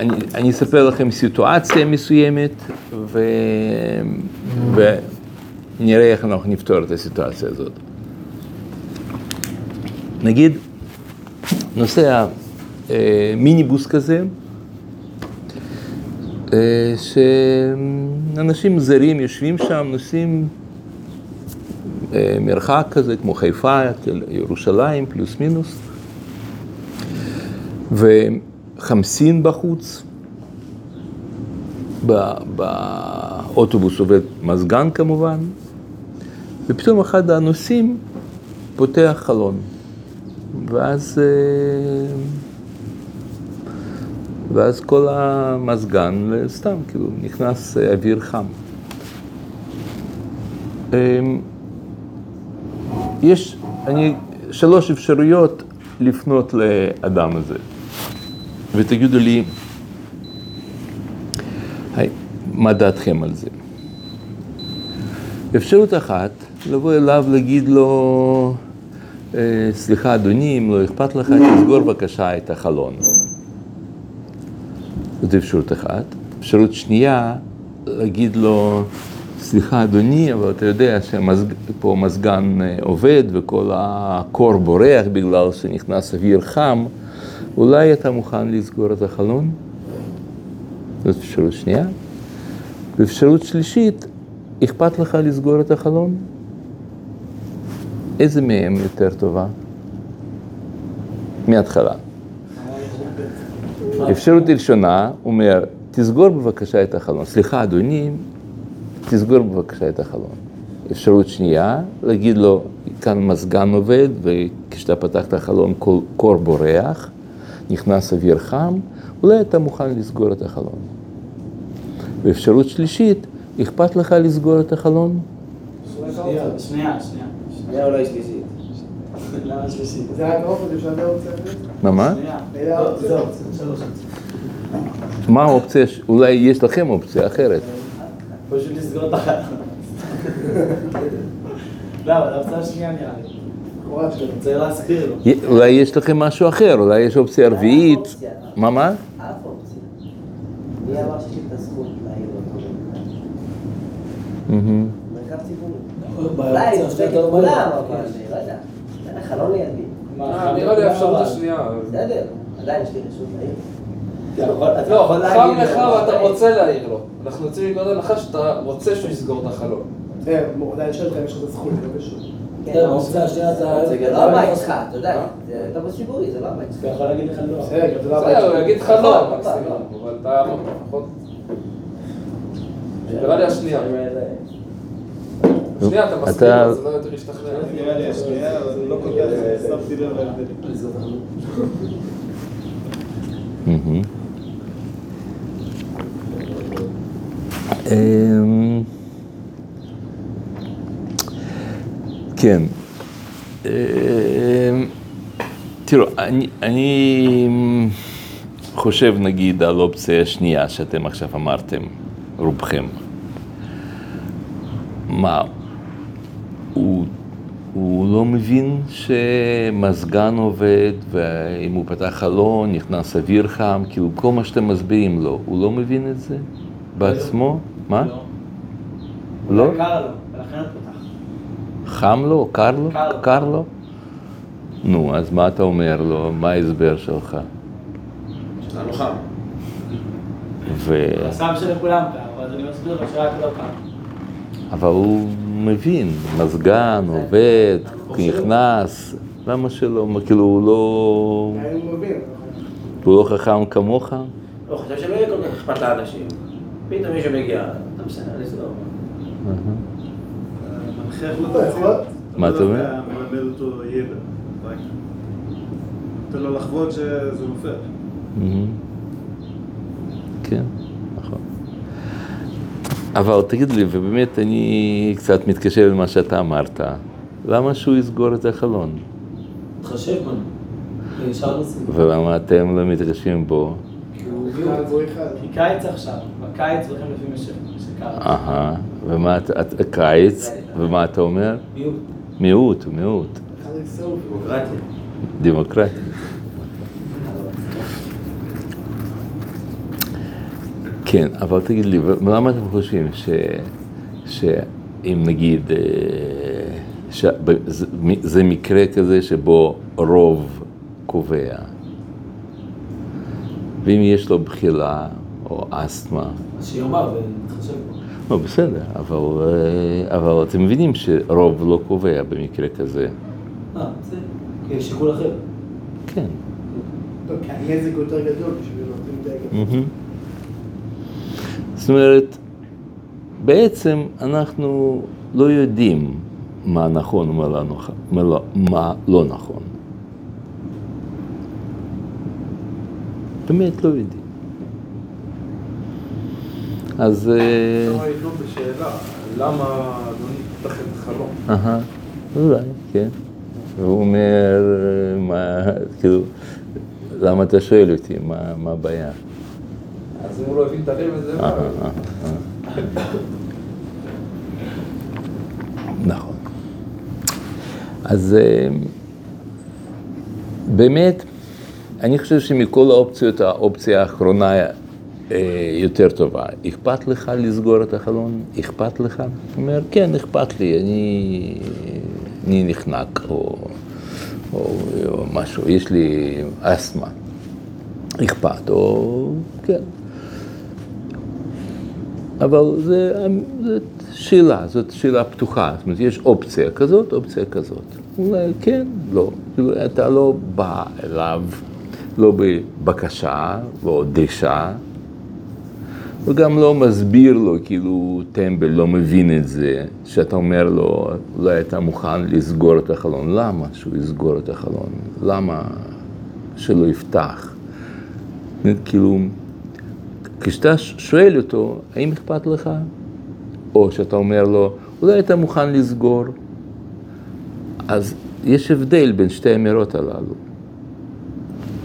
אני, אני אספר לכם סיטואציה מסוימת ו... ונראה איך אנחנו נפתור את הסיטואציה הזאת. נגיד, נוסע אה, מיניבוס כזה, אה, שאנשים זרים יושבים שם, נוסעים אה, מרחק כזה, כמו חיפה, ירושלים, פלוס מינוס, וחמסין בחוץ, באוטובוס עובד מזגן כמובן, ופתאום אחד הנוסעים פותח חלון, ואז, אה, ואז כל המזגן סתם, כאילו, נכנס אוויר חם. יש אני, שלוש אפשרויות לפנות לאדם הזה, ותגידו לי, מה דעתכם על זה? אפשרות אחת, לבוא אליו, להגיד לו, אה, סליחה אדוני, אם לא אכפת לך, תסגור בבקשה את החלון. זאת אפשרות אחת. אפשרות שנייה, להגיד לו, סליחה אדוני, אבל אתה יודע שפה מזגן אה, עובד וכל הקור בורח בגלל שנכנס אוויר חם, אולי אתה מוכן לסגור את החלון? זאת אפשרות שנייה. ואפשרות שלישית, אכפת לך לסגור את החלון? איזה מהם יותר טובה? מההתחלה. אפשרות ראשונה, אומר, תסגור בבקשה את החלון. סליחה, אדוני, תסגור בבקשה את החלון. אפשרות שנייה, להגיד לו, כאן מזגן עובד, וכשאתה פתח את החלון קור בורח, נכנס אוויר חם, אולי אתה מוכן לסגור את החלון. ואפשרות שלישית, אכפת לך לסגור את החלון? שנייה, שנייה. שנייה אולי שלישית. למה שלישית? זה היה באופן, אפשר לאופציה מה, מה? שנייה. מה האופציה? אולי יש לכם אופציה אחרת. פשוט לסגור את החלון. לא, אבל האופציה השנייה נראה לי. אולי יש לכם משהו אחר, אולי יש אופציה רביעית. מה, מה? כולם, אבל לא יודע. לא לידי. אה, נראה לי האפשרות השנייה. בסדר, עדיין יש לי רשות להעיר. אתה לא, יכול חם להגיד לך ואתה רוצה להעיר לו. אנחנו יוצאים מנקודת הנחה שאתה רוצה שהוא יסגור את החלון. זה, עדיין שואל אותך אם יש לך זה לא קשור. כן, האופציה השנייה זה לא הבית שלך, אתה יודע, זה אוטובוס ציבורי, זה לא הבית שלך. אתה יכול להגיד לך לא. בסדר, זה לא הוא. יגיד לך לא, נכון. אבל אתה נכון. נראה לי השנייה. שנייה, אתה אתה- לו, זה לא יותר ישתכנע. נראה לי השנייה, אבל לא כל כך שמתי לב להבדלים. כן. אמ, תראו, אני, אני חושב נגיד על אופציה השנייה שאתם עכשיו אמרתם, רובכם. מה, הוא, הוא לא מבין שמזגן עובד, ואם הוא פתח חלון, נכנס אוויר חם, כאילו כל מה שאתם מסבירים לו, הוא לא מבין את זה בעצמו? מה? לא? קר לו, ולכן הוא פותח. חם לו? קר לו? קר לו. קר לו? נו, אז מה אתה אומר לו? מה ההסבר שלך? שלנו חם. ו... הסם שלכולם קר, אז אני מסביר לו שרק לא קר. אבל הוא מבין, מזגן, עובד, נכנס, למה שלא? כאילו הוא לא... מבין. הוא לא חכם כמוך? לא, חושב שלא יהיה כל כך אכפת לאנשים. פתאום מישהו מגיע, אתה בסדר, לסגור. מנחה איך אתה יכול? מה אתה אומר? אתה מלמד אותו ידע. רק נותן לו לחוות שזה נופל. מהמם. כן, נכון. אבל תגיד לי, ובאמת אני קצת מתקשר למה שאתה אמרת, למה שהוא יסגור את החלון? תחשב בנו. ולמה אתם לא מתחשבים בו? כי קיץ עכשיו, בקיץ הולכים לפי משק, שקר. אהה, ומה קיץ, ומה אתה אומר? מיעוט. מיעוט, מיעוט. דמוקרטיה. דמוקרטי. כן, אבל תגיד לי, למה אתם חושבים ש... שאם נגיד, אה, שזה מקרה כזה שבו רוב קובע, ואם יש לו בחילה או אסתמה, אז שיאמר ונתחשב. לא, בסדר, אבל, אה, אבל אתם מבינים שרוב לא קובע במקרה כזה. אה, זה יש שיקול אחר. כן. כי הנזק הוא יותר גדול בשביל נותנים דגל. זאת אומרת, בעצם אנחנו לא יודעים מה נכון ומה לא לא, לא נכון. באמת לא יודעים. אז... אה, כמה ידעו בשאלה, למה אדוני פתח את החלום? אהה, אולי, כן. והוא אומר, מה, כאילו, למה אתה שואל אותי, מה, הבעיה? אז אם הוא לא הבין את הרמז, זה אה, מה? אה, אה. נכון. אז אה, באמת, אני חושב שמכל האופציות, האופציה האחרונה אה, יותר טובה. אכפת לך לסגור את החלון? אכפת לך? הוא אומר, כן, אכפת לי, אני, אני נחנק, או, או, או משהו, יש לי אסתמה. אכפת, או כן. אבל זה, זאת שאלה, זאת שאלה פתוחה. זאת אומרת, יש אופציה כזאת, אופציה כזאת. אולי כן, לא. אתה לא בא אליו, לא בבקשה, לא דרישה, וגם לא מסביר לו, כאילו, טמבל לא מבין את זה, שאתה אומר לו, אולי אתה מוכן לסגור את החלון. למה שהוא יסגור את החלון? למה שלא יפתח? כאילו, כשאתה שואל אותו, האם אכפת לך? או שאתה אומר לו, אולי אתה מוכן לסגור? אז יש הבדל בין שתי האמירות הללו.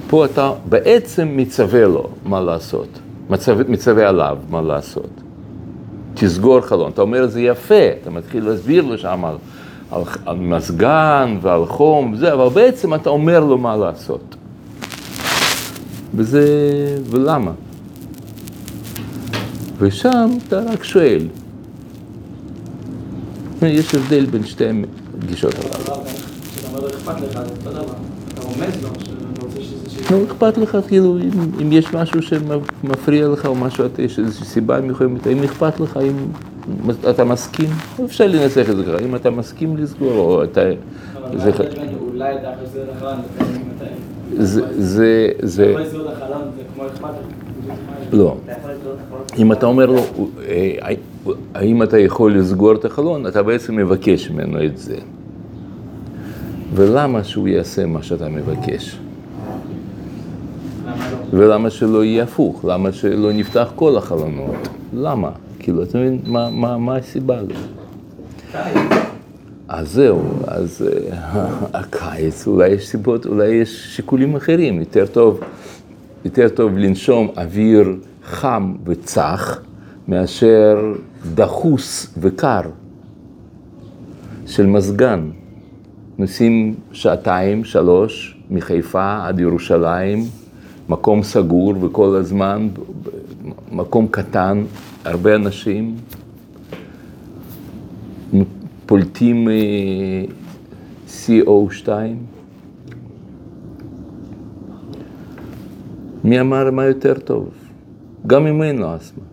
פה אתה בעצם מצווה לו מה לעשות, מצווה, מצווה עליו מה לעשות. תסגור חלון, אתה אומר את זה יפה, אתה מתחיל להסביר לו שם על, על, על מזגן ועל חום וזה, אבל בעצם אתה אומר לו מה לעשות. וזה, ולמה? ושם אתה רק שואל. יש הבדל בין שתי הגישות הללו. לו אכפת לך, כאילו, אם, אם יש משהו שמפריע לך או משהו, יש איזושהי סיבה מיוחדת, האם אכפת לך, אם אתה מסכים? אפשר לנסח את זה ככה, אם אתה מסכים לסגור, או אתה... אבל זה- אולי אתה יכול לסגור את החלון, לפעמים אתה... זה, זה, אתה זה, יכול לסגור את החלון, זה כמו אכפת לך. לא. אם אתה אומר לו, אה, האם אתה יכול לסגור את החלון, אתה בעצם מבקש ממנו את זה. ולמה שהוא יעשה מה שאתה מבקש? למה? ולמה שלא יהיה הפוך? למה שלא נפתח כל החלונות? למה? כאילו, אתה מבין, מה, מה, מה הסיבה לזה? אז זהו, אז אה, הקיץ, אולי יש סיבות, אולי יש שיקולים אחרים, יותר טוב, יותר טוב לנשום אוויר חם וצח, מאשר דחוס וקר של מזגן. נוסעים שעתיים, שלוש, מחיפה עד ירושלים, מקום סגור וכל הזמן, מקום קטן, הרבה אנשים, פולטים אה, CO2. מי אמר מה יותר טוב? גם אם אין לו אסתמה.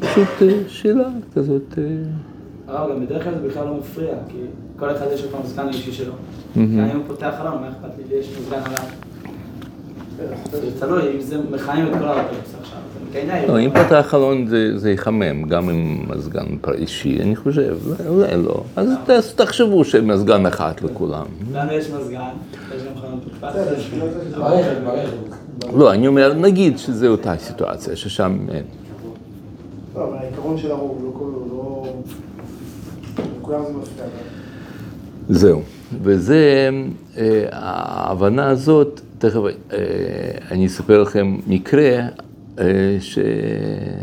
פשוט אה, שאלה כזאת. אה, גם בדרך כלל זה בכלל לא מפריע, כי כל אחד יש לו כבר מזגן אישי שלו. כי אני הוא פותח חלון, מה אכפת לי, לי יש מזגן עליו. זה תלוי, אם זה מכנים את כל האוטובוס עכשיו, זה מקיינה. לא, אם פתח חלון זה, זה יחמם, גם עם מזגן אישי, אני חושב, אולי לא. אז תחשבו שמזגן אחת לכולם. לנו יש מזגן, יש גם חלון ברכב. לא, אני אומר, נגיד שזו אותה סיטואציה, ששם אין. לא, אבל העיקרון של הרוב, לא כל... לא... לכולם זה מפריע. זהו. וזה, אה, ההבנה הזאת, תכף אה, אני אספר לכם מקרה אה, ש,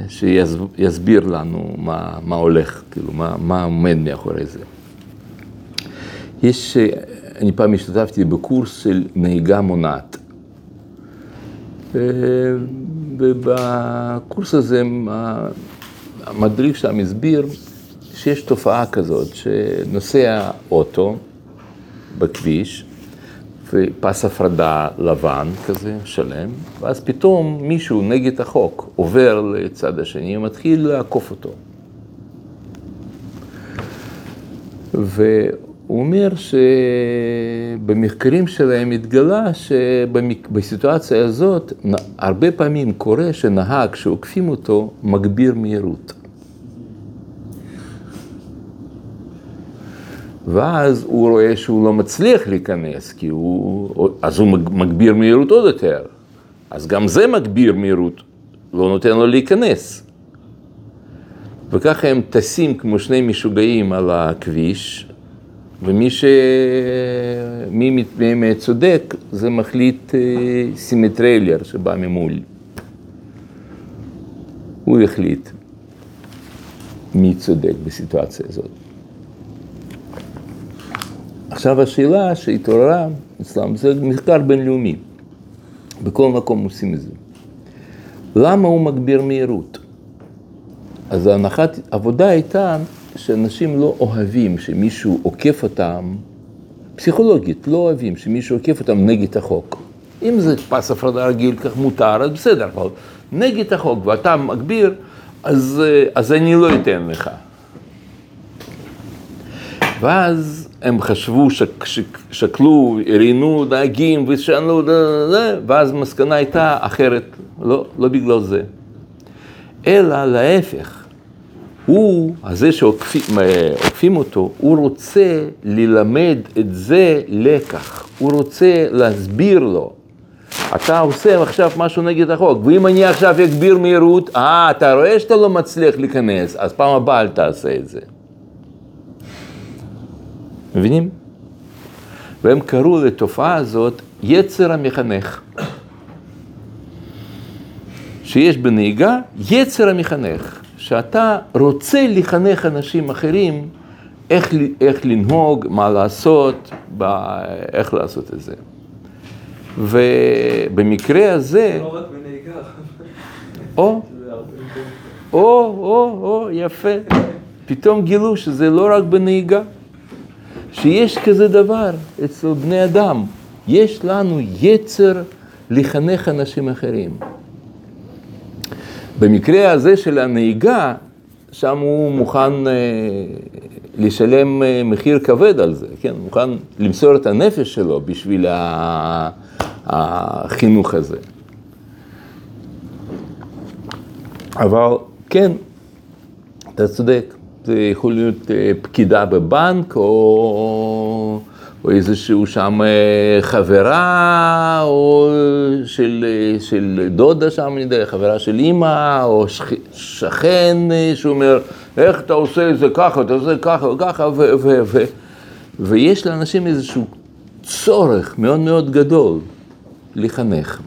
שיסביר לנו מה, מה הולך, כאילו, מה, מה עומד מאחורי זה. יש, אה, אני פעם השתתפתי בקורס של נהיגה מונעת. ובקורס הזה המדריך שם הסביר שיש תופעה כזאת, שנוסע אוטו בכביש, ופס הפרדה לבן כזה, שלם, ואז פתאום מישהו נגד החוק עובר לצד השני ומתחיל לעקוף אותו. והוא אומר שבמחקרים שלהם התגלה שבסיטואציה הזאת הרבה פעמים קורה שנהג שעוקפים אותו מגביר מהירות. ואז הוא רואה שהוא לא מצליח להיכנס, כי הוא, אז הוא מג- מגביר מהירות עוד יותר. אז גם זה מגביר מהירות, לא נותן לו להיכנס. וככה הם טסים כמו שני משוגעים על הכביש, ומי ש... מי מהם צודק זה מחליט אה, סימטריילר שבא ממול. הוא יחליט מי צודק בסיטואציה הזאת. עכשיו השאלה שהתעוררה אצלם זה מחקר בינלאומי, בכל מקום עושים את זה. למה הוא מגביר מהירות? אז ההנחת עבודה הייתה שאנשים לא אוהבים שמישהו עוקף אותם, פסיכולוגית, לא אוהבים שמישהו עוקף אותם נגד החוק. אם זה פס הפרדה רגיל, כך מותר, אז בסדר, אבל נגד החוק ואתה מגביר, אז, אה, אז אני לא אתן לך. ואז הם חשבו, שק, שק, שקלו, ראיינו נהגים ושאלו, ואז המסקנה הייתה אחרת, לא, לא בגלל זה. אלא להפך, הוא, הזה שעוקפים עוקפים אותו, הוא רוצה ללמד את זה לקח, הוא רוצה להסביר לו. אתה עושה עכשיו משהו נגד החוק, ואם אני עכשיו אגביר מהירות, אה, אתה רואה שאתה לא מצליח להיכנס, אז פעם הבאה אל תעשה את זה. מבינים? והם קראו לתופעה הזאת יצר המחנך. שיש בנהיגה יצר המחנך, שאתה רוצה לחנך אנשים אחרים איך, איך לנהוג, מה לעשות, ב, איך לעשות את זה. ובמקרה הזה, לא רק בנהיגה. או, זה. או, או, או, יפה. פתאום גילו שזה לא רק בנהיגה, שיש כזה דבר אצל בני אדם. יש לנו יצר לחנך אנשים אחרים. במקרה הזה של הנהיגה, שם הוא מוכן אה, לשלם אה, מחיר כבד על זה, כן? מוכן למסור את הנפש שלו בשביל ה- החינוך הזה. אבל כן, אתה צודק, זה יכול להיות אה, פקידה בבנק, או, או איזשהו שם אה, חברה, או של, אה, של דודה שם, אני יודע, חברה של אימא, או שכ, שכן אה, שאומר, איך אתה עושה את זה ככה, אתה עושה ככה וככה, ו, ו, ו, ויש לאנשים איזשהו צורך מאוד מאוד גדול לחנך.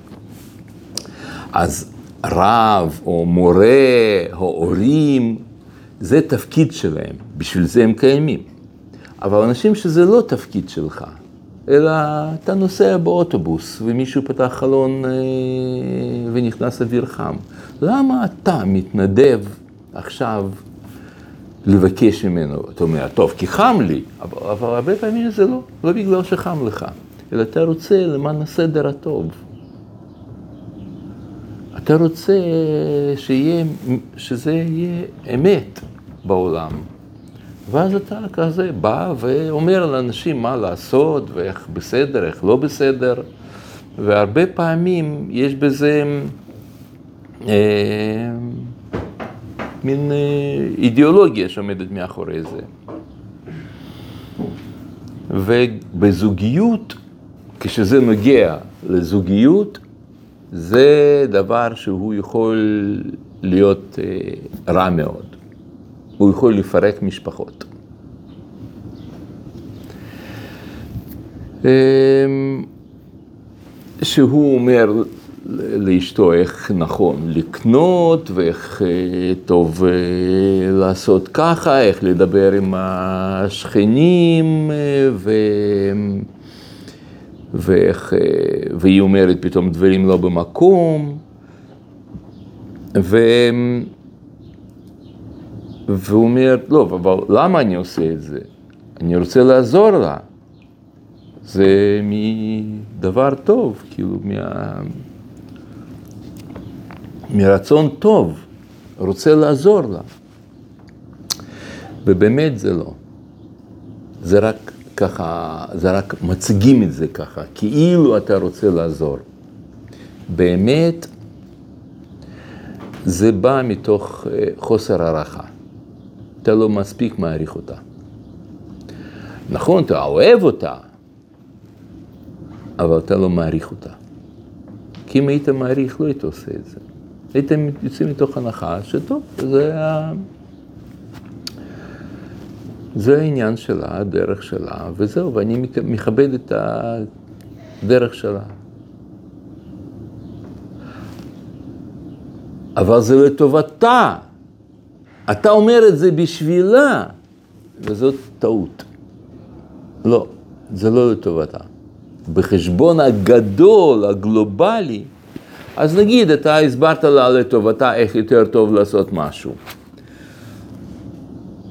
אז רב או מורה או הורים, זה תפקיד שלהם, בשביל זה הם קיימים. אבל אנשים שזה לא תפקיד שלך, אלא אתה נוסע באוטובוס ומישהו פתח חלון אה, ונכנס אוויר חם. למה אתה מתנדב עכשיו לבקש ממנו? אתה אומר, טוב, כי חם לי, אבל, אבל הרבה פעמים זה לא, לא בגלל שחם לך, אלא אתה רוצה למען הסדר הטוב. אתה רוצה שיהיה, שזה יהיה אמת בעולם. ואז אתה כזה בא ואומר לאנשים מה לעשות, ואיך בסדר, איך לא בסדר, והרבה פעמים יש בזה אה, מין אה, אידיאולוגיה שעומדת מאחורי זה. ובזוגיות, כשזה נוגע לזוגיות, זה דבר שהוא יכול להיות אה, רע מאוד. הוא יכול לפרק משפחות. אה, שהוא אומר לאשתו איך נכון לקנות ואיך אה, טוב לעשות ככה, איך לדבר עם השכנים ו... ואיך, והיא אומרת פתאום דברים לא במקום, ו... והוא אומר, לא, אבל למה אני עושה את זה? אני רוצה לעזור לה. זה מדבר טוב, כאילו, מה... מרצון טוב, רוצה לעזור לה. ובאמת זה לא. זה רק ככה, זה רק מציגים את זה ככה, כאילו אתה רוצה לעזור. באמת, זה בא מתוך אה, חוסר הערכה. אתה לא מספיק מעריך אותה. נכון, אתה אוהב אותה, אבל אתה לא מעריך אותה. כי אם היית מעריך, לא היית עושה את זה. הייתם יוצאים מתוך הנחה שטוב, זה, ה... זה העניין שלה, הדרך שלה, וזהו, ואני מכבד את הדרך שלה. אבל זה לטובתה. אתה אומר את זה בשבילה, וזאת טעות. לא, זה לא לטובתה. בחשבון הגדול, הגלובלי, אז נגיד, אתה הסברת לה לטובתה איך יותר טוב לעשות משהו.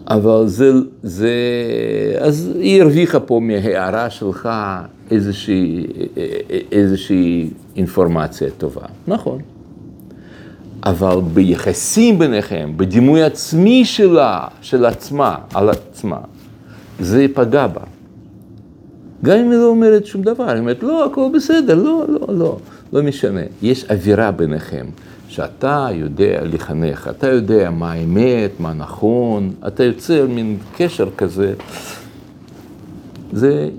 אבל זה, זה, אז היא הרוויחה פה מהערה שלך איזושהי, איזושהי אינפורמציה טובה, נכון. אבל ביחסים ביניכם, בדימוי עצמי שלה, של עצמה, על עצמה, זה פגע בה. גם אם היא לא אומרת שום דבר, היא אומרת, לא, הכל בסדר, לא, לא, לא, לא משנה. יש אווירה ביניכם, שאתה יודע לחנך, אתה יודע מה האמת, מה נכון, אתה יוצר מין קשר כזה, זה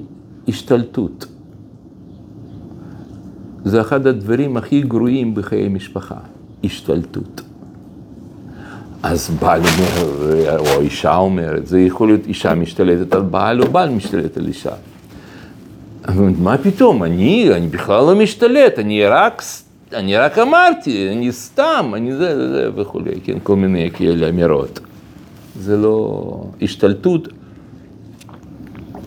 השתלטות. זה אחד הדברים הכי גרועים בחיי משפחה, השתלטות. אז בעל אומר, או אישה אומרת, זה יכול להיות אישה משתלטת על בעל, או בעל משתלט על אישה. מה פתאום, אני, אני בכלל לא משתלט, אני רק, אני רק אמרתי, אני סתם, אני זה, זה, זה וכולי, כן, כל מיני כאלה אמירות. זה לא השתלטות,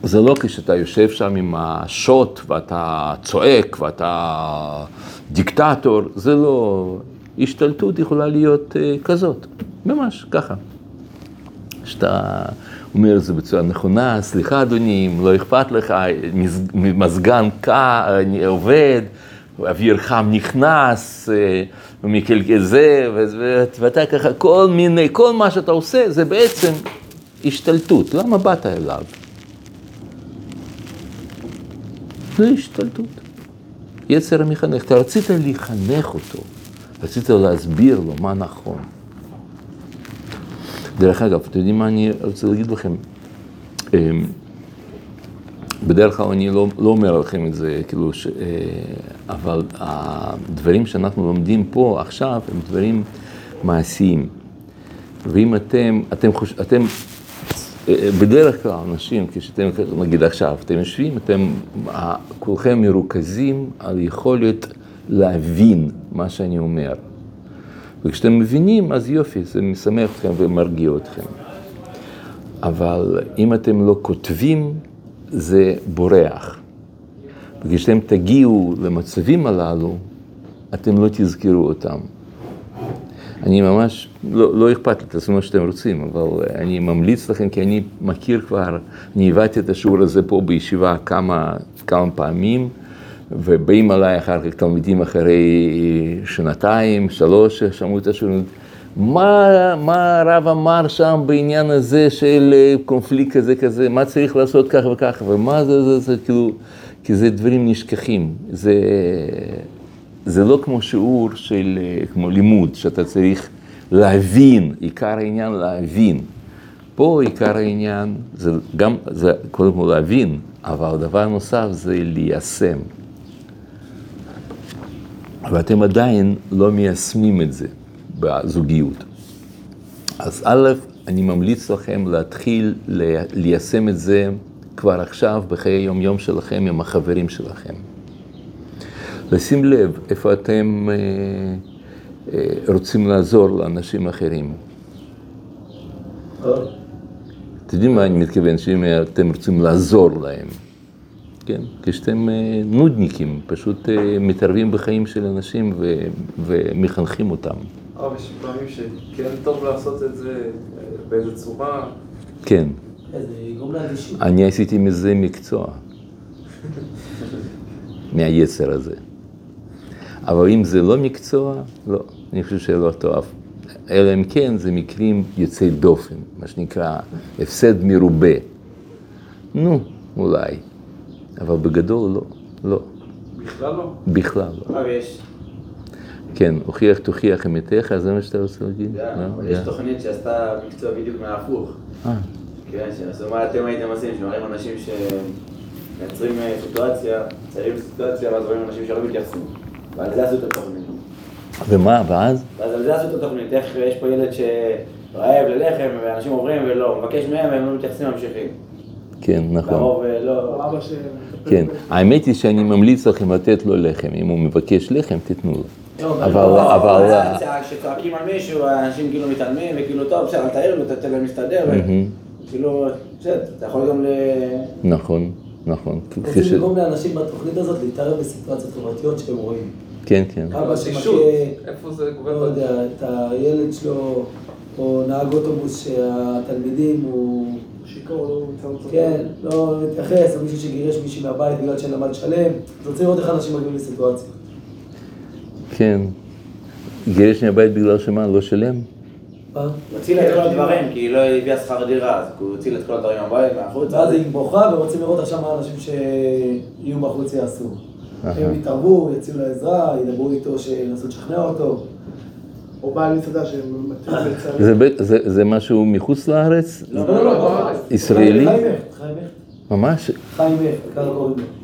זה לא כשאתה יושב שם עם השוט ואתה צועק ואתה דיקטטור, זה לא, השתלטות יכולה להיות uh, כזאת, ממש ככה. שאתה... אומר את זה בצורה נכונה, סליחה אדוני, אם לא אכפת לך, מזגן עובד, אוויר חם נכנס, ומקלקל זה, ואתה ככה, כל מיני, כל מה שאתה עושה זה בעצם השתלטות. למה באת אליו? זה השתלטות. יצר המחנך, אתה רצית לחנך אותו, רצית להסביר לו מה נכון. דרך אגב, אתם יודעים מה אני רוצה להגיד לכם? בדרך כלל אני לא, לא אומר לכם את זה, כאילו, ש, אה, אבל הדברים שאנחנו לומדים פה עכשיו הם דברים מעשיים. ואם אתם, אתם חוש... אתם, אה, בדרך כלל אנשים, כשאתם, נגיד עכשיו, אתם יושבים, אתם כולכם מרוכזים על יכולת להבין מה שאני אומר. וכשאתם מבינים, אז יופי, זה משמח אתכם ומרגיע אתכם. אבל אם אתם לא כותבים, זה בורח. וכשאתם תגיעו למצבים הללו, אתם לא תזכרו אותם. אני ממש, לא, לא אכפת לי, תעשו מה שאתם רוצים, אבל אני ממליץ לכם, כי אני מכיר כבר, אני הבאתי את השיעור הזה פה בישיבה כמה, כמה פעמים. ובאים עליי אחר כך תלמידים אחרי שנתיים, שלוש, שמעו את השיעור. מה, מה הרב אמר שם בעניין הזה של קונפליקט כזה כזה, מה צריך לעשות כך וכך, ומה זה, זה, זה, כאילו, כי זה דברים נשכחים. זה, זה לא כמו שיעור של, כמו לימוד, שאתה צריך להבין, עיקר העניין להבין. פה עיקר העניין זה גם, זה קודם כל להבין, אבל דבר נוסף זה ליישם. ואתם עדיין לא מיישמים את זה בזוגיות. אז א', אני ממליץ לכם להתחיל ליישם את זה כבר עכשיו בחיי היום-יום שלכם עם החברים שלכם. לשים לב איפה אתם אה, אה, רוצים לעזור לאנשים אחרים. אתם יודעים מה אני מתכוון, שאם אתם רוצים לעזור להם, כן? כשאתם אה, נודניקים, פשוט אה, מתערבים בחיים של אנשים ו- ומחנכים אותם. אבל יש פעמים שכן טוב לעשות את זה אה, באיזה צורה. כן. אני עשיתי מזה מקצוע, מהיצר הזה. אבל אם זה לא מקצוע, לא, אני חושב שלא טוב. אלא אם כן זה מקרים יוצאי דופן, מה שנקרא הפסד מרובה. נו, אולי. אבל בגדול לא, לא, בכלל לא. בכלל לא. אבל יש, כן, הוכיח תוכיח אמיתך, זה מה שאתה רוצה להגיד? כן, לא? אבל יש לא. תוכנית שעשתה מקצוע בדיוק מההפוך. אה, כן, שעשו מה אתם הייתם עושים, שמראים אנשים שמייצרים אה, סיטואציה, ציירים סיטואציה, ואז רואים אנשים שלא מתייחסים. ועל זה עשו את התוכנית. ומה, ואז? ואז על זה עשו את התוכנית, איך יש פה ילד שרעב ללחם, ואנשים עוברים ולא, מבקש מהם והם לא מתייחסים ממשיכים. כן, נכון. לרוב אה, לא... אבא ש... כן, האמת היא שאני ממליץ לכם לתת לו לחם, אם הוא מבקש לחם, תיתנו לו. לא, אבל, לא, אבל, כשצועקים על מישהו, האנשים כאילו מתעלמים, וכאילו, טוב, בסדר, אל תעיר לו, תתן להם להסתדר, מהמם. כאילו, בסדר, אתה יכול גם ל... נכון, נכון. רוצים לגרום לאנשים בתוכנית הזאת להתערב בסיטואציות חברתיות שהם רואים. כן, כן. אבא שמכה, איפה זה לא? יודע, את הילד שלו, או נהג אוטובוס שהתלמידים הוא... שיכור, לא. כן, לא מתייחס, או מישהו שגירש מישהי מהבית בגלל שאין לה מה לשלם. אז רוצים לראות איך אנשים מגיעים לסיטואציה. כן. גירש מהבית בגלל שמה? לא שלם? מה? הוא הציל את כל הדברים, כי היא לא הביאה שכר דירה, אז הוא הציל את כל הדברים מהבית, מהחוץ. ואז היא בוכה ורוצים לראות עכשיו מה האנשים שיהיו בחוץ יעשו. הם יתערבו, יציעו לה עזרה, ידברו איתו, שינסו לשכנע אותו. או בעל מסעדה שמתאים. זה ב- זה- זה משהו מחוץ לארץ? לא, לא, לא, בארץ. ישראלי? ממש?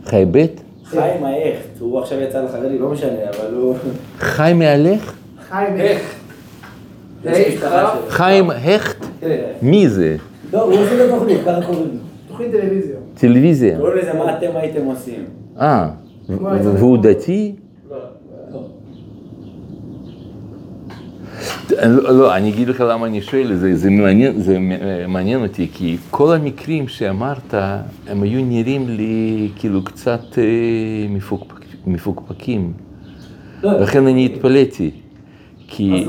חיים הכט, חיים האכט, הוא עכשיו יצא לחרדי, לא משנה, אבל הוא... חי מהלך? חיים, שלו. חיים הכט? כן. מי זה? לא, הוא עושה את התוכנית, ככה קוראים לו. תוכנית טלוויזיה. טלוויזיה. קוראים לזה מה אתם הייתם עושים. אה, והוא דתי? לא, לא, אני אגיד לך למה אני שואל, זה, זה, מעניין, זה מעניין אותי, כי כל המקרים שאמרת, הם היו נראים לי כאילו קצת אה, מפוקפק, מפוקפקים, לא, לכן אני התפלאתי, כי?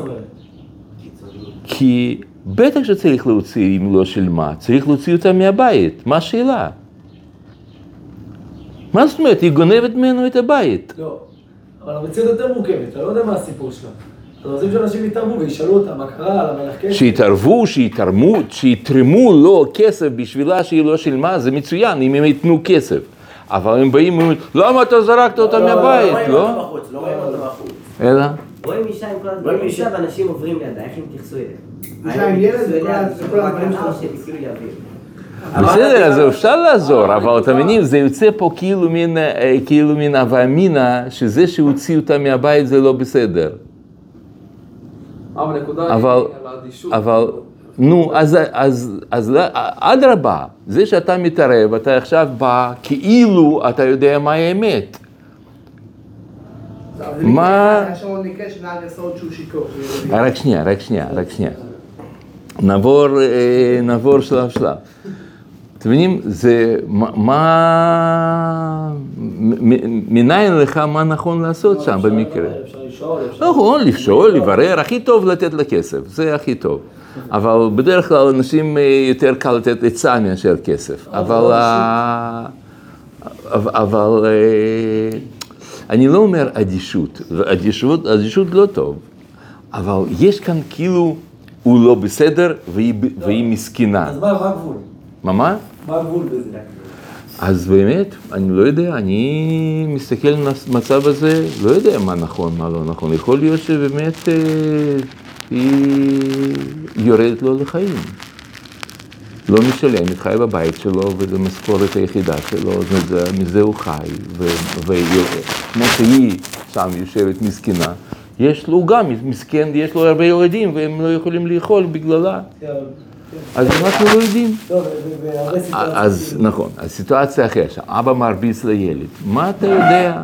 כי בטח שצריך להוציא, אם לא של מה, צריך להוציא אותה מהבית, מה השאלה? מה זאת אומרת, היא גונבת ממנו את הבית. לא. אבל המציאות יותר מורכבת, אתה לא יודע מה הסיפור שלה. אז רוצים שאנשים יתערבו וישאלו אותה מה קרה, למה לך כסף. שיתערבו, שיתרמו, שיתרמו לו כסף בשבילה שהיא לא שילמה, זה מצוין, אם הם ייתנו כסף. אבל הם באים ואומרים, למה אתה זרקת אותה לא מהבית, רואים לא? אותו בחוץ, לא רואים אותו בחוץ. אלא? רואים אישה עם כל רואים הדברים אישה. ואנשים עוברים לידה, איך הם יתייחסו אליה? אישה עם ילד וכל הדברים כאילו. בסדר, אז אפשר לעזור, אבל אתה מבין, זה יוצא פה כאילו אה, כאילו מין הווה אמינא, שזה שהוציא אותה מהבית זה לא בסדר. אבל הנקודה אבל- היא על האדישות. אבל, נו, אז, אז, אז לא- אדרבה, זה שאתה מתערב, אתה עכשיו בא כאילו אתה יודע מה האמת. מה-. רק שנייה, רק שנייה, רק שנייה. נעבור, אה, נעבור שלב שלב. אתם מבינים, זה, מה- מניין לך מה נכון לעשות שם במקרה? אפשר לשאול. נכון, לשאול, לברר, הכי טוב לתת לה כסף, זה הכי טוב. אבל בדרך כלל אנשים אה, יותר קל לתת עצה מאשר כסף. אבל, ה- אבל, אה, אני לא אומר אדישות, אדישות, אדישות לא טוב, אבל יש כאן כאילו, הוא לא בסדר והיא, והיא מסכנה. אז מה מה הגבול? מה מה? מה הגבול בזה? אז באמת, אני לא יודע, אני מסתכל על המצב הזה, לא יודע מה נכון, מה לא נכון. יכול להיות שבאמת אה, היא יורדת לו לחיים. לא משלם, חי בבית שלו, וזו המשכורת היחידה שלו, מזה, מזה הוא חי. וכמו שהיא שם יושבת מסכנה, יש לו גם מסכן, יש לו הרבה ילדים, והם לא יכולים לאכול בגללה. אז אנחנו לא יודעים. לא. אז כאילו. נכון, אז סיטואציה אחרת, שאבא מרביץ לילד, מה אתה יודע?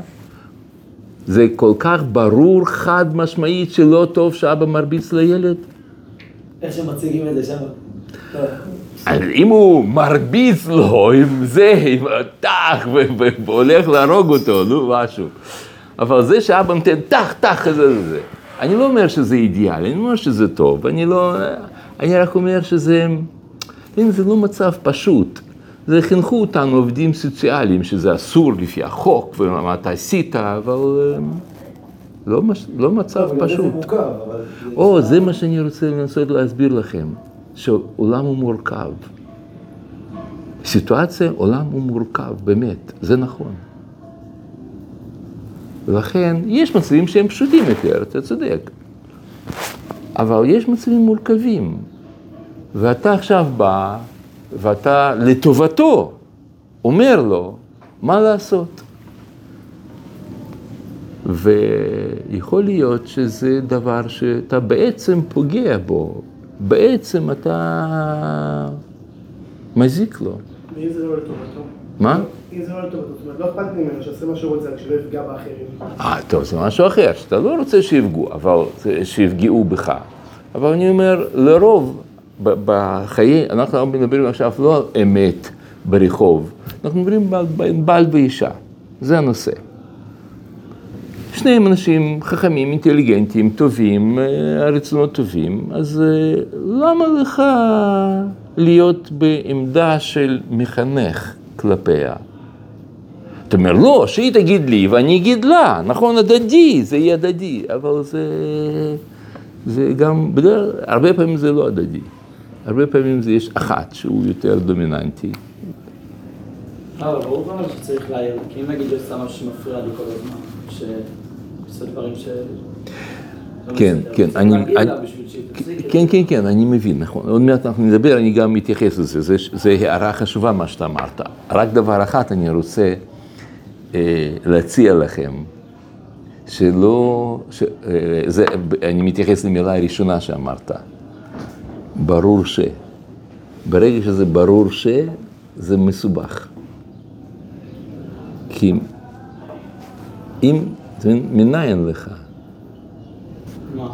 זה כל כך ברור, חד משמעית, שלא טוב שאבא מרביץ לילד? איך שמציגים את זה שם. אם הוא מרביץ לו עם זה, עם הטח, ו- והולך להרוג אותו, נו, משהו. אבל זה שאבא נותן טח, טח, זה, זה. אני לא אומר שזה אידיאלי, אני אומר שזה טוב, אני לא... אני רק אומר שזה... הנה, זה לא מצב פשוט. זה חינכו אותנו עובדים סוציאליים, שזה אסור לפי החוק, ומה אתה עשית, אבל אה, לא, מש... לא מצב זה פשוט. מורכב, אבל... או, זה מה שאני רוצה לנסות להסביר לכם, שעולם הוא מורכב. סיטואציה, עולם הוא מורכב, באמת, זה נכון. ולכן, יש מצבים שהם פשוטים יותר, אתה צודק. אבל יש מצבים מורכבים. ואתה עכשיו בא, ואתה לטובתו אומר לו מה לעשות. ויכול להיות שזה דבר שאתה בעצם פוגע בו, בעצם אתה מזיק לו. ואם זה לא לטובתו? מה? אם זה לא לטובתו, זאת אומרת, לא אכפת לי ממנו שיעשה מה שהוא רוצה, רק שלא יפגע באחרים. אה, טוב, זה משהו אחר, שאתה לא רוצה שיפגעו, אבל שיפגעו בך. אבל אני אומר, לרוב, בחיי, אנחנו מדברים עכשיו לא על אמת ברחוב, אנחנו מדברים על בעל ואישה, זה הנושא. שניהם אנשים חכמים, אינטליגנטים, טובים, אה, הרצונות טובים, אז אה, למה לך להיות בעמדה של מחנך כלפיה? אתה אומר, לא, שהיא תגיד לי ואני אגיד לה, נכון, הדדי, זה יהיה הדדי, אבל זה, זה גם, בדרך, הרבה פעמים זה לא הדדי. הרבה פעמים זה יש אחת שהוא יותר דומיננטי. אבל ברור גם שצריך להעיר, כי אם נגיד יש סתם משהו שמפריע לי כל הזמן, שעושה דברים ש... כן, כן, אני- כן, זה. כן, כן, אני מבין, נכון. עוד מעט אנחנו נדבר, אני גם מתייחס לזה, זה, זה הערה חשובה מה שאתה אמרת. רק דבר אחד אני רוצה אה, להציע לכם, שלא, אה, אני מתייחס למילה הראשונה שאמרת, ברור ש. ברגע שזה ברור ש, זה מסובך. כי אם, מניין לך? מה?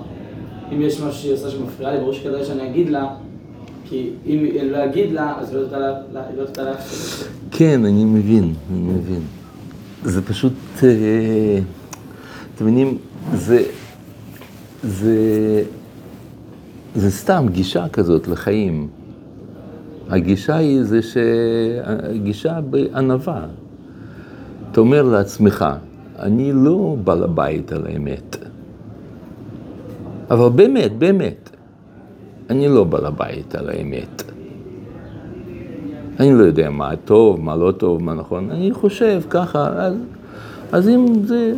אם יש משהו שהיא עושה שמפריע לי, ברור שכדאי שאני אגיד לה, כי אם אני לא אגיד לה, אז היא לא תדע לה- לא. כן, אני מבין, אני מבין. זה פשוט, אה, אתם מבינים, זה, זה, זה סתם גישה כזאת לחיים. הגישה היא זה שהגישה בענווה. אתה אומר לעצמך, אני לא בעל הבית על האמת. אבל באמת, באמת, אני לא בעל הבית על האמת. אני לא יודע מה טוב, מה לא טוב, מה נכון. אני חושב ככה, אז, אז אם זה...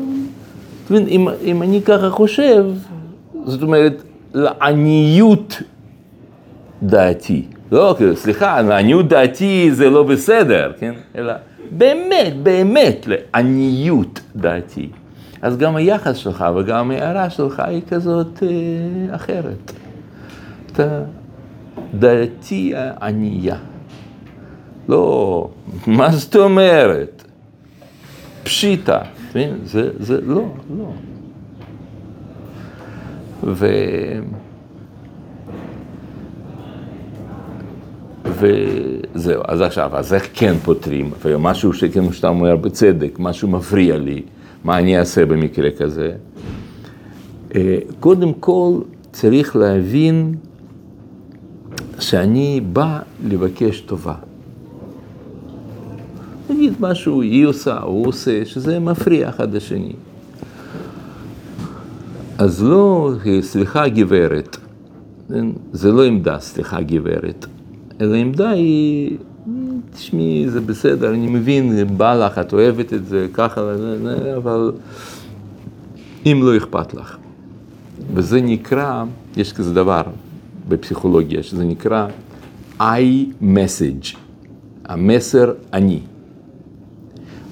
אם, אם אני ככה חושב, זאת אומרת, לעניות דעתי. לא, כאילו, סליחה, לעניות דעתי זה לא בסדר, כן? אלא באמת, באמת, לעניות דעתי. אז גם היחס שלך וגם ההערה שלך היא כזאת אה, אחרת. אתה דעתי ענייה. לא, מה זאת אומרת? פשיטה? זה, זה לא, לא. ו... וזהו, אז עכשיו, אז איך כן פותרים? ומשהו שכמו שאתה אומר בצדק, משהו מפריע לי, מה אני אעשה במקרה כזה? אה, קודם כל צריך להבין שאני בא לבקש טובה. נגיד משהו היא עושה, הוא עושה, שזה מפריע אחד לשני. אז לא, סליחה גברת, כן? זה לא עמדה, סליחה גברת, אלא עמדה היא, תשמעי, זה בסדר, אני מבין, בא לך, את אוהבת את זה, ככה, אבל אם לא אכפת לך. וזה נקרא, יש כזה דבר בפסיכולוגיה, שזה נקרא I message, המסר אני.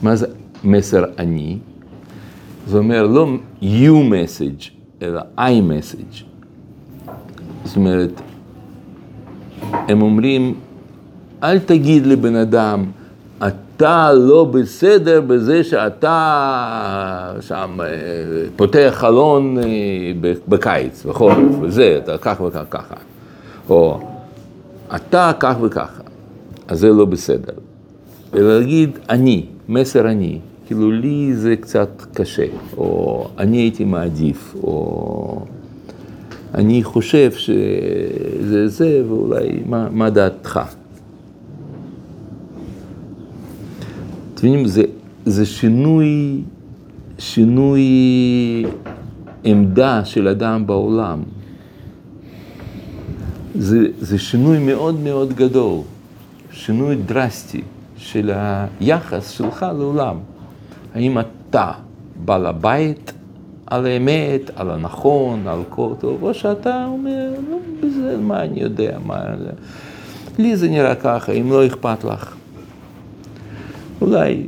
מה זה מסר אני? זה אומר לא you message, אלא I message. זאת אומרת, הם אומרים, אל תגיד לבן אדם, אתה לא בסדר בזה שאתה שם אה, פותח חלון אה, בקיץ, בחורף, וזה, אתה ככה וככה, ככה. או אתה כך וככה, אז זה לא בסדר. אלא להגיד אני, מסר אני, כאילו לי זה קצת קשה, או אני הייתי מעדיף, או אני חושב שזה זה, ואולי מה, מה דעתך? אתם מבינים, זה, זה שינוי, שינוי עמדה של אדם בעולם. זה, זה שינוי מאוד מאוד גדול, שינוי דרסטי של היחס שלך לעולם. האם אתה בעל הבית על האמת, על הנכון, על כל טוב, או שאתה אומר, לא, בזה, מה אני יודע, מה... לי זה נראה ככה, אם לא אכפת לך. אולי...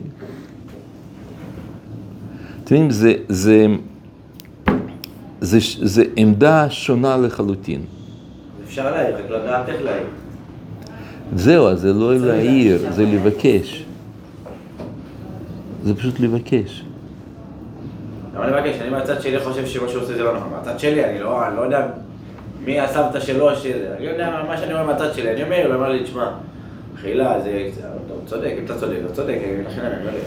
אתם יודעים, זה, זה, זה, זה עמדה שונה לחלוטין. אפשר להעיר, רק לדעת איך להעיר. זהו, זה לא להעיר, זה לבקש. זה פשוט לבקש. אני מבקש, אני מהצד שלי חושב שמה שהוא עושה זה לא נכון. מהצד שלי, אני לא, אני לא יודע מי הסבתא שלו, שזה, אני יודע מה שאני רואה מהצד שלי. אני אומר, הוא אמר לי, תשמע, חילה, זה, הוא צודק, אם אתה צודק, אתה צודק, לכן אני אומר לי.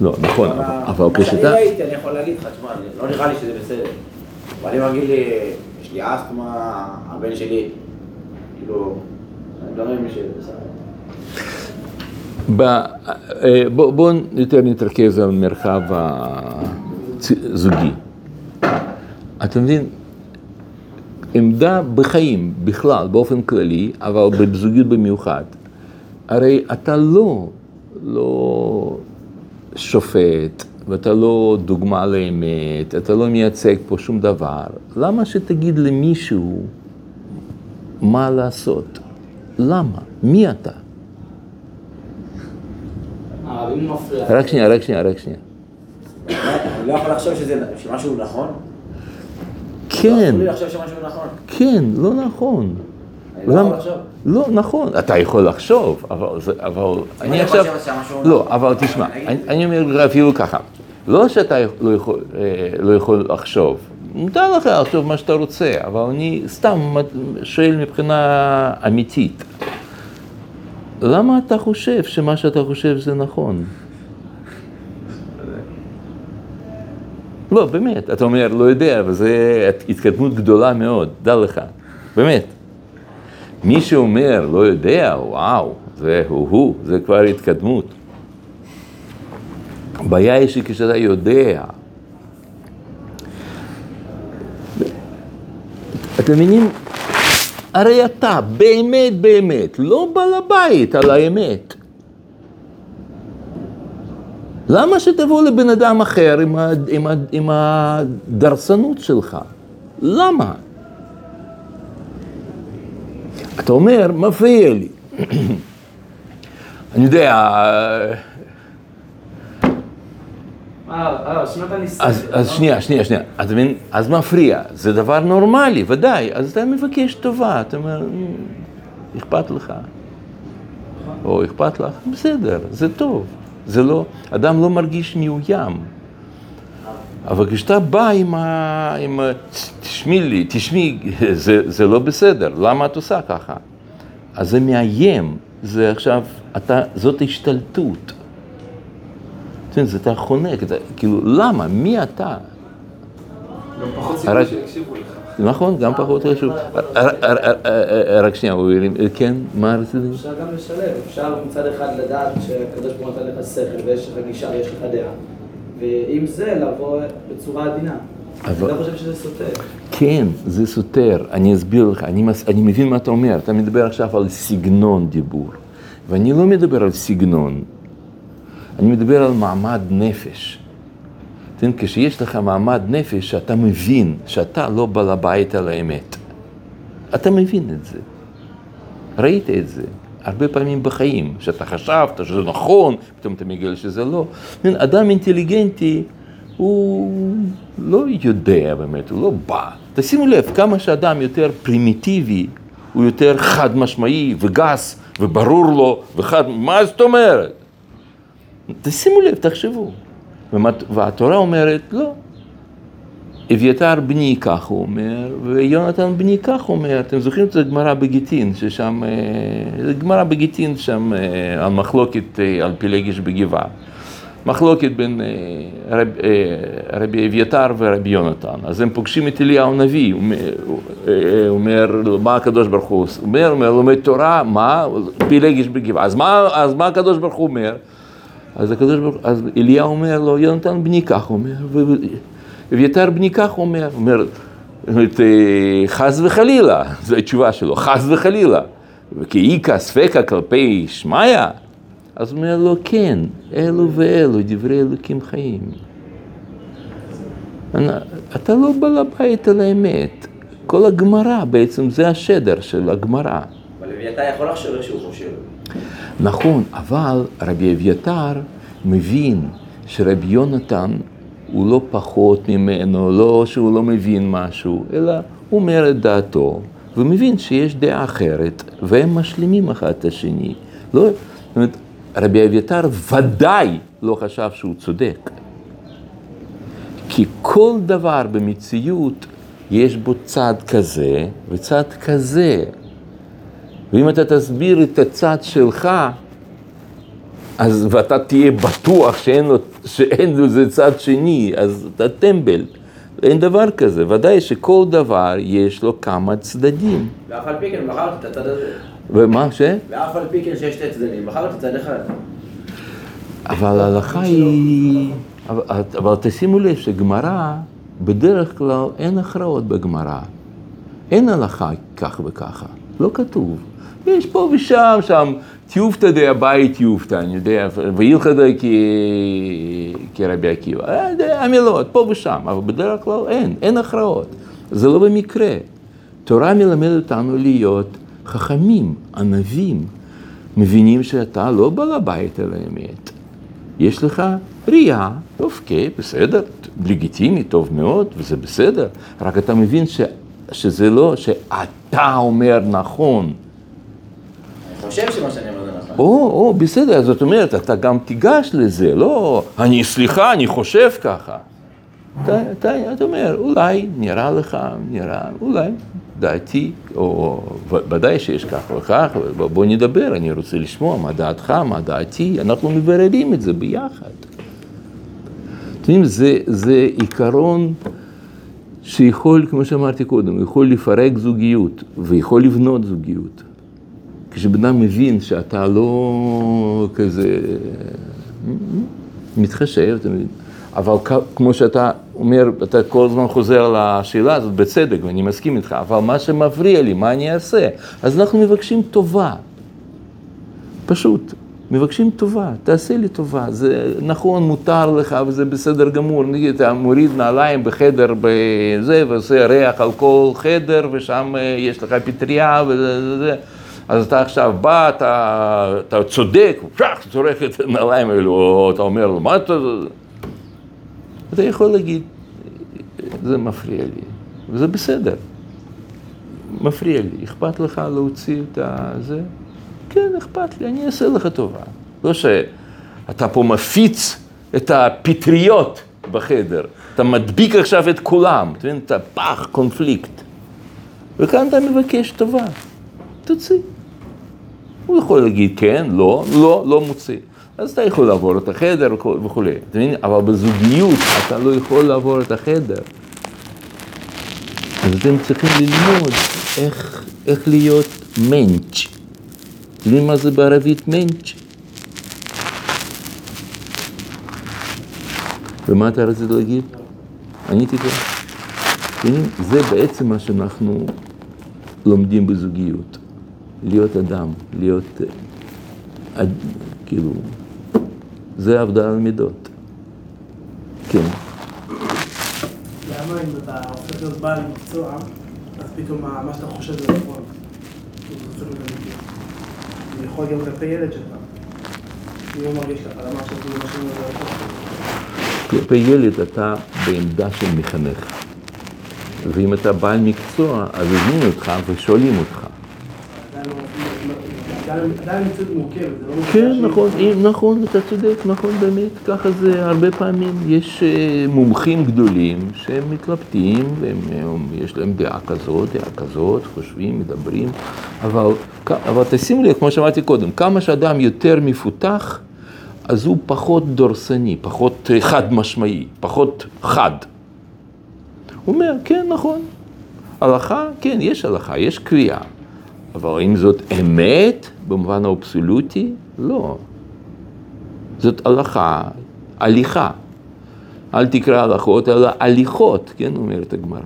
לא, נכון, אבל- כשאתה... ראיתי, אני יכול להגיד לך, תשמע, אני- לא נראה לי שזה בסדר. אבל אם מגיד לי, יש לי אסתמה, הבן שלי, כאילו, דברים שזה בסדר. אה, בוא- בואו יותר נתרכז על מרחב הזוגי. אתה מבין? עמדה בחיים בכלל, באופן כללי, אבל בזוגיות במיוחד. הרי אתה לא, לא שופט, ואתה לא דוגמה לאמת, אתה לא מייצג פה שום דבר. למה שתגיד למישהו מה לעשות? למה? מי אתה? אם הוא מפריע. רק שנייה, רק שנייה, רק שנייה. אני לא יכול לחשוב שזה, שמשהו נכון. כן, לא לחשוב שמשהו נכון. כן, לא נכון. לא למה? לא, נכון, אתה יכול לחשוב, אבל, אני עכשיו, שמשהו לא, נכון. אבל תשמע, אני- אומר לך אפילו ככה, לא שאתה לא אה, לא יכול לחשוב, מותר לך לחשוב מה שאתה רוצה, אבל אני סתם שואל מבחינה אמיתית, למה אתה חושב שמה שאתה חושב זה נכון? לא, באמת, אתה אומר, לא יודע, וזו התקדמות גדולה מאוד, דע לך, באמת. מי שאומר, לא יודע, וואו, זה הוא-הוא, זה כבר התקדמות. הבעיה היא שכשאתה יודע, אתם מבינים? הרי אתה באמת באמת לא בעל הבית על האמת. למה שתבוא לבן אדם אחר עם, ה, עם, ה, עם הדרסנות שלך? למה? אתה אומר, מפריע לי. אני יודע, אה, אה, שנות הניסיון. אז, אז שנייה, שנייה, שנייה. אתה מבין? אז מפריע. זה דבר נורמלי, ודאי. אז אתה מבקש טובה, אתה אומר, "מ, אכפת לך. או אכפת לך, בסדר, זה טוב. זה לא, אדם לא מרגיש מאוים. אבל כשאתה בא עם ה... עם ה... תשמעי לי, תשמעי, זה, זה לא בסדר, למה את עושה ככה? אז זה מאיים, זה עכשיו, אתה, זאת השתלטות. אתה מבין, זה אתה חונק, אתה, כאילו, למה? מי אתה? גם פחות סיכוי שיקשיבו לך. נכון, גם פחות חשוב. רק שנייה, הוא הרים, כן, מה רציתי? אפשר גם לשלב, אפשר מצד אחד לדעת שהקדוש ברוך הוא נתן לך שכל ויש לך גישה ויש לך דעה, ועם זה לבוא בצורה עדינה. אבל- אני לא חושב שזה סותר. כן, זה סותר, אני אסביר לך, אני, מס, אני מבין מה אתה אומר, אתה מדבר עכשיו על סגנון דיבור, ואני לא מדבר על סגנון, אני מדבר על מעמד נפש. כן, כשיש לך מעמד נפש, אתה מבין שאתה לא בעל הבית על האמת. אתה מבין את זה. ראית את זה הרבה פעמים בחיים, שאתה חשבת שזה נכון, פתאום אתה מגיע שזה לא. כן, אדם אינטליגנטי, הוא לא יודע באמת, הוא לא בא. תשימו לב, כמה שאדם יותר פרימיטיבי, הוא יותר חד משמעי וגס וברור לו, וחד, מה זאת אומרת? תשימו לב, תחשבו. והתורה אומרת, לא. אביתר בני, כך הוא אומר, ויונתן בני, כך אומר. אתם זוכרים את הגמרא בגיטין, ששם, אה, זה גמרא בגיטין שם אה, על מחלוקת אה, על פילגש בגבעה. מחלוקת בין רב, רבי אביתר ורבי יונתן. אז הם פוגשים את אליהו הנביא, הוא אומר- מה הקדוש ברוך? הוא אומר, אומר, לומד תורה, מה? פילגש בגבעה. אז מה, אז מה הקדוש ברוך הוא אומר? אז הקדוש ברוך אז אליהו אומר לו, יונתן בני כך הוא אומר, ואביתר בני כך הוא אומר, הוא אומר, אה, חס וחלילה, זו התשובה שלו, חס וחלילה, וכי איכא ספקא כלפי שמיא, אז הוא אומר לו, כן, אלו ואלו דברי אלוקים חיים. אתה לא בעל הבית על האמת, כל הגמרא בעצם זה השדר של הגמרא. אבל אביתר יכול לחשוב איך שהוא חושב. נכון, אבל רבי אביתר מבין שרבי יונתן הוא לא פחות ממנו, לא שהוא לא מבין משהו, אלא הוא אומר את דעתו, ומבין שיש דעה אחרת, והם משלימים אחד את השני. לא, זאת אומרת, רבי אביתר ודאי לא חשב שהוא צודק. כי כל דבר במציאות יש בו צד כזה וצד כזה. ואם אתה תסביר את הצד שלך, אז ואתה תהיה בטוח שאין, לו, שאין לזה צד שני, אז אתה טמבל. אין דבר כזה. ודאי שכל דבר יש לו כמה צדדים. ואף על פי כן בחרתי את הצד הזה. ומה ש? ואף על פי כן שיש שתי צדדים, בחרתי צד אחד. אבל ההלכה היא... אבל, אבל תשימו לב שגמרא, בדרך כלל אין הכרעות בגמרא. אין הלכה כך וככה, לא כתוב. יש פה ושם, שם, טיובתא דאביי טיובתא, אני יודע, והילכא דה כרבי עקיבא. אה, המילות, פה ושם, אבל בדרך כלל אין, אין הכרעות. זה לא במקרה. תורה מלמדת אותנו להיות חכמים, ענבים, מבינים שאתה לא בעל הבית על האמת. יש לך ראייה, אוקיי, בסדר, לגיטימי, טוב מאוד, וזה בסדר, רק אתה מבין ש, שזה לא שאתה אומר נכון. חושב שמה שאני אומר זה נכון. או, או, בסדר, זאת אומרת, אתה גם תיגש לזה, לא, אני, סליחה, אני חושב ככה. אתה, אומר, אולי נראה לך, נראה, אולי, דעתי, או ודאי שיש כך וכך, בוא נדבר, אני רוצה לשמוע מה דעתך, מה דעתי, אנחנו מבררים את זה ביחד. אתם יודעים, זה, זה עיקרון שיכול, כמו שאמרתי קודם, יכול לפרק זוגיות ויכול לבנות זוגיות. כשבן אדם מבין שאתה לא כזה מתחשב, אתה מבין? אבל כמו שאתה אומר, אתה כל הזמן חוזר לשאלה הזאת בצדק, ואני מסכים איתך, אבל מה שמפריע לי, מה אני אעשה? אז אנחנו מבקשים טובה. פשוט, מבקשים טובה, תעשה לי טובה. זה נכון, מותר לך וזה בסדר גמור. נגיד, אתה מוריד נעליים בחדר בזה, ועושה ריח על כל חדר, ושם אה, יש לך פטריה וזה, זה, זה. אז אתה עכשיו בא, אתה, אתה צודק, פשח, צורך את הנעליים האלו, או אתה אומר מה אתה... אתה יכול להגיד, זה מפריע לי, וזה בסדר. מפריע לי, אכפת לך להוציא את הזה? כן, אכפת לי, אני אעשה לך טובה. לא שאתה פה מפיץ את הפטריות בחדר, אתה מדביק עכשיו את כולם, אתה מבין? אתה פח, קונפליקט. וכאן אתה מבקש טובה, תוציא. הוא יכול להגיד כן, לא, לא, לא מוציא. אז אתה יכול לעבור את החדר וכולי, אתה מבין? אבל בזוגיות אתה לא יכול לעבור את החדר. אז אתם צריכים ללמוד איך, איך להיות מענץ'. אתם יודעים מה זה בערבית מענץ'? ומה אתה רצית להגיד? עניתי כבר. זה בעצם מה שאנחנו לומדים בזוגיות. להיות אדם, להיות, אה, אד- כאילו, זה עבודה על מידות. כן. למה אם אתה הופך להיות בעל מקצוע, אז פתאום מה שאתה חושב זה נכון. כאילו, זה. זה יכול גם כלפי ילד שלך. אם הוא מרגיש ככה, למה עכשיו כאילו משהו זה נכון? כלפי ילד אתה בעמדה של מחנך. ואם אתה בעל מקצוע, אז הזמינו אותך ושואלים אותך. עדיין לא- מורכבת, זה לא כן, נכון, נכון, אתה צודק, נכון באמת, ככה זה הרבה פעמים. יש אה, מומחים גדולים שהם מתלבטים, ויש להם דעה כזאת, דעה כזאת, חושבים, מדברים, אבל, אבל תשימו לב, כמו שאמרתי קודם, כמה שאדם יותר מפותח, אז הוא פחות דורסני, פחות אה, חד משמעי, פחות חד. הוא אומר, כן, נכון, הלכה, כן, יש הלכה, יש קביעה. אבל האם זאת אמת במובן האבסולוטי? לא. זאת הלכה, הליכה. אל תקרא הלכות, אלא הליכות, כן, אומרת הגמרא.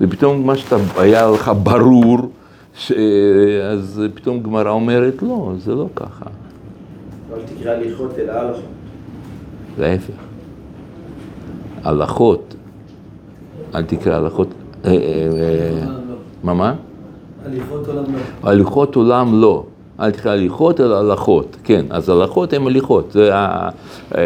ופתאום מה שאתה, היה לך ברור, ש... אז פתאום גמרא אומרת, לא, זה לא ככה. אל תקרא הליכות אלא הלכות. להפך. הלכות, אל תקרא הלכות, אה, אה, אה, מה מה? הליכות עולם לא. הליכות עולם לא. אל תקרא הליכות אלא הלכות, כן, אז הלכות הן הליכות, זה ה... אה,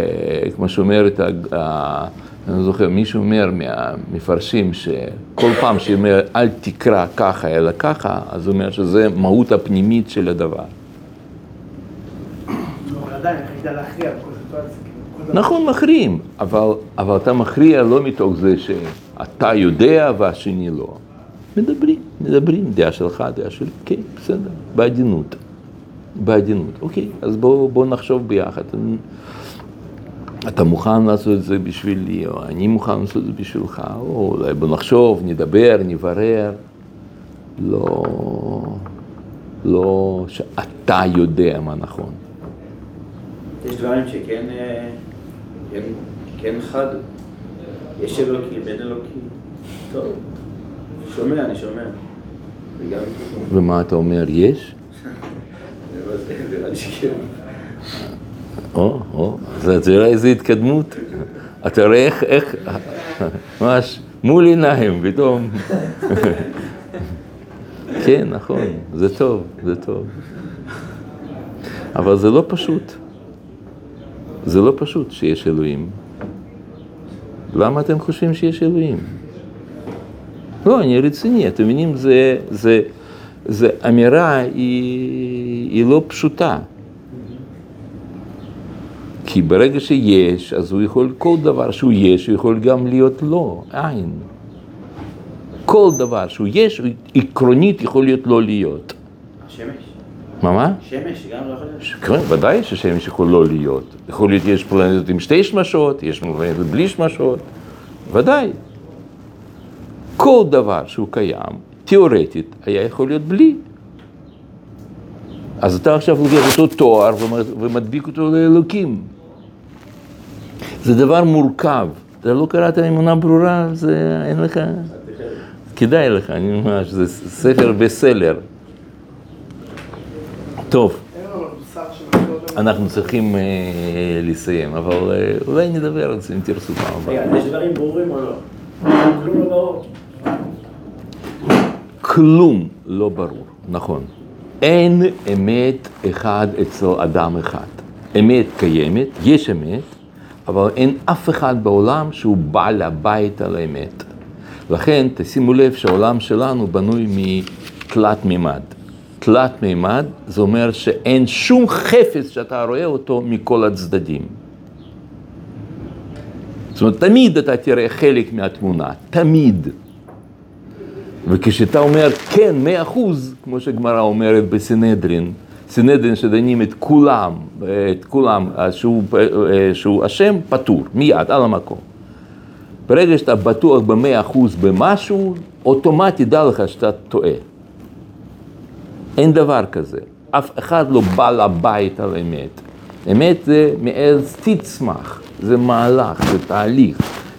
כמו שאומרת, אני לא זוכר, מישהו אומר מהמפרשים שכל פעם שאומר אל תקרא ככה אלא ככה, אז הוא אומר שזה מהות הפנימית של הדבר. לא. כאילו. נכון, מכריעים, אבל, אבל אתה מכריע לא מתוך זה שאתה יודע והשני לא. מדברים, מדברים, דעה שלך, דעה שלי, כן, בסדר, בעדינות. בעדינות, אוקיי, אז בוא, בוא נחשוב ביחד. אתה מוכן לעשות את זה בשבילי, או אני מוכן לעשות את זה בשבילך, או אולי בוא נחשוב, נדבר, נברר. לא, לא שאתה יודע מה נכון. יש דברים שכן כן, כן חד. יש אלוקים, אין אלוקים. טוב, שומע, אני שומע. ומה אתה אומר, יש? או, או, אתה רואה איזה התקדמות. אתה רואה איך, איך, ממש מול עיניים, פתאום. כן, נכון, זה טוב, זה טוב. אבל זה לא פשוט. זה לא פשוט שיש אלוהים. למה אתם חושבים שיש אלוהים? לא, אני רציני, אתם מבינים, זה, זה, זה אמירה, היא, היא לא פשוטה. כי ברגע שיש, אז הוא יכול, כל דבר שהוא יש, הוא יכול גם להיות לא, אין. כל דבר שהוא יש, עקרונית יכול להיות לא להיות. שמש. מה מה? שמש, גם לא יכול להיות. כן, ודאי ששמש יכול לא להיות. יכול להיות יש פלנטות עם שתי שמשות, יש פלנטות בלי שמשות, ודאי. כל דבר שהוא קיים, תיאורטית, היה יכול להיות בלי. אז אתה עכשיו לוקח אותו תואר ומדביק אותו לאלוקים. זה דבר מורכב. אתה לא קראת אמונה ברורה, זה אין לך... כדאי לך, אני ממש, זה ספר בסלר. טוב. אנחנו צריכים אה, לסיים, אבל אה, אולי נדבר על זה אם תרצו פעם הבאה. רגע, יש דברים ברורים או לא? כלום לא ברור. כלום לא ברור, נכון. אין אמת אחד אצל אדם אחד. אמת קיימת, יש אמת, אבל אין אף אחד בעולם שהוא בעל הבית על האמת. לכן תשימו לב שהעולם שלנו בנוי מתלת מימד. תלת מימד זה אומר שאין שום חפץ שאתה רואה אותו מכל הצדדים. זאת אומרת, תמיד אתה תראה חלק מהתמונה, תמיד. וכשאתה אומר כן, מאה אחוז, כמו שגמרא אומרת בסנהדרין, סנהדרין שדנים את כולם, את כולם, שהוא, אשם, פטור, מיד, על המקום. ברגע שאתה בטוח במאה אחוז במשהו, אוטומטית דע לך שאתה טועה. אין דבר כזה. אף אחד לא בא לבית על אמת. אמת זה מעז תצמח, זה מהלך, זה תהליך.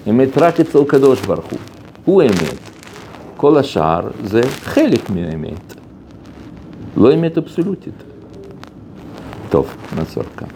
אמת רק אצל קדוש ברוך הוא, הוא אמת. כל השאר זה חלק מהאמת, לא אמת אבסולוטית. טוב, נעצור כאן.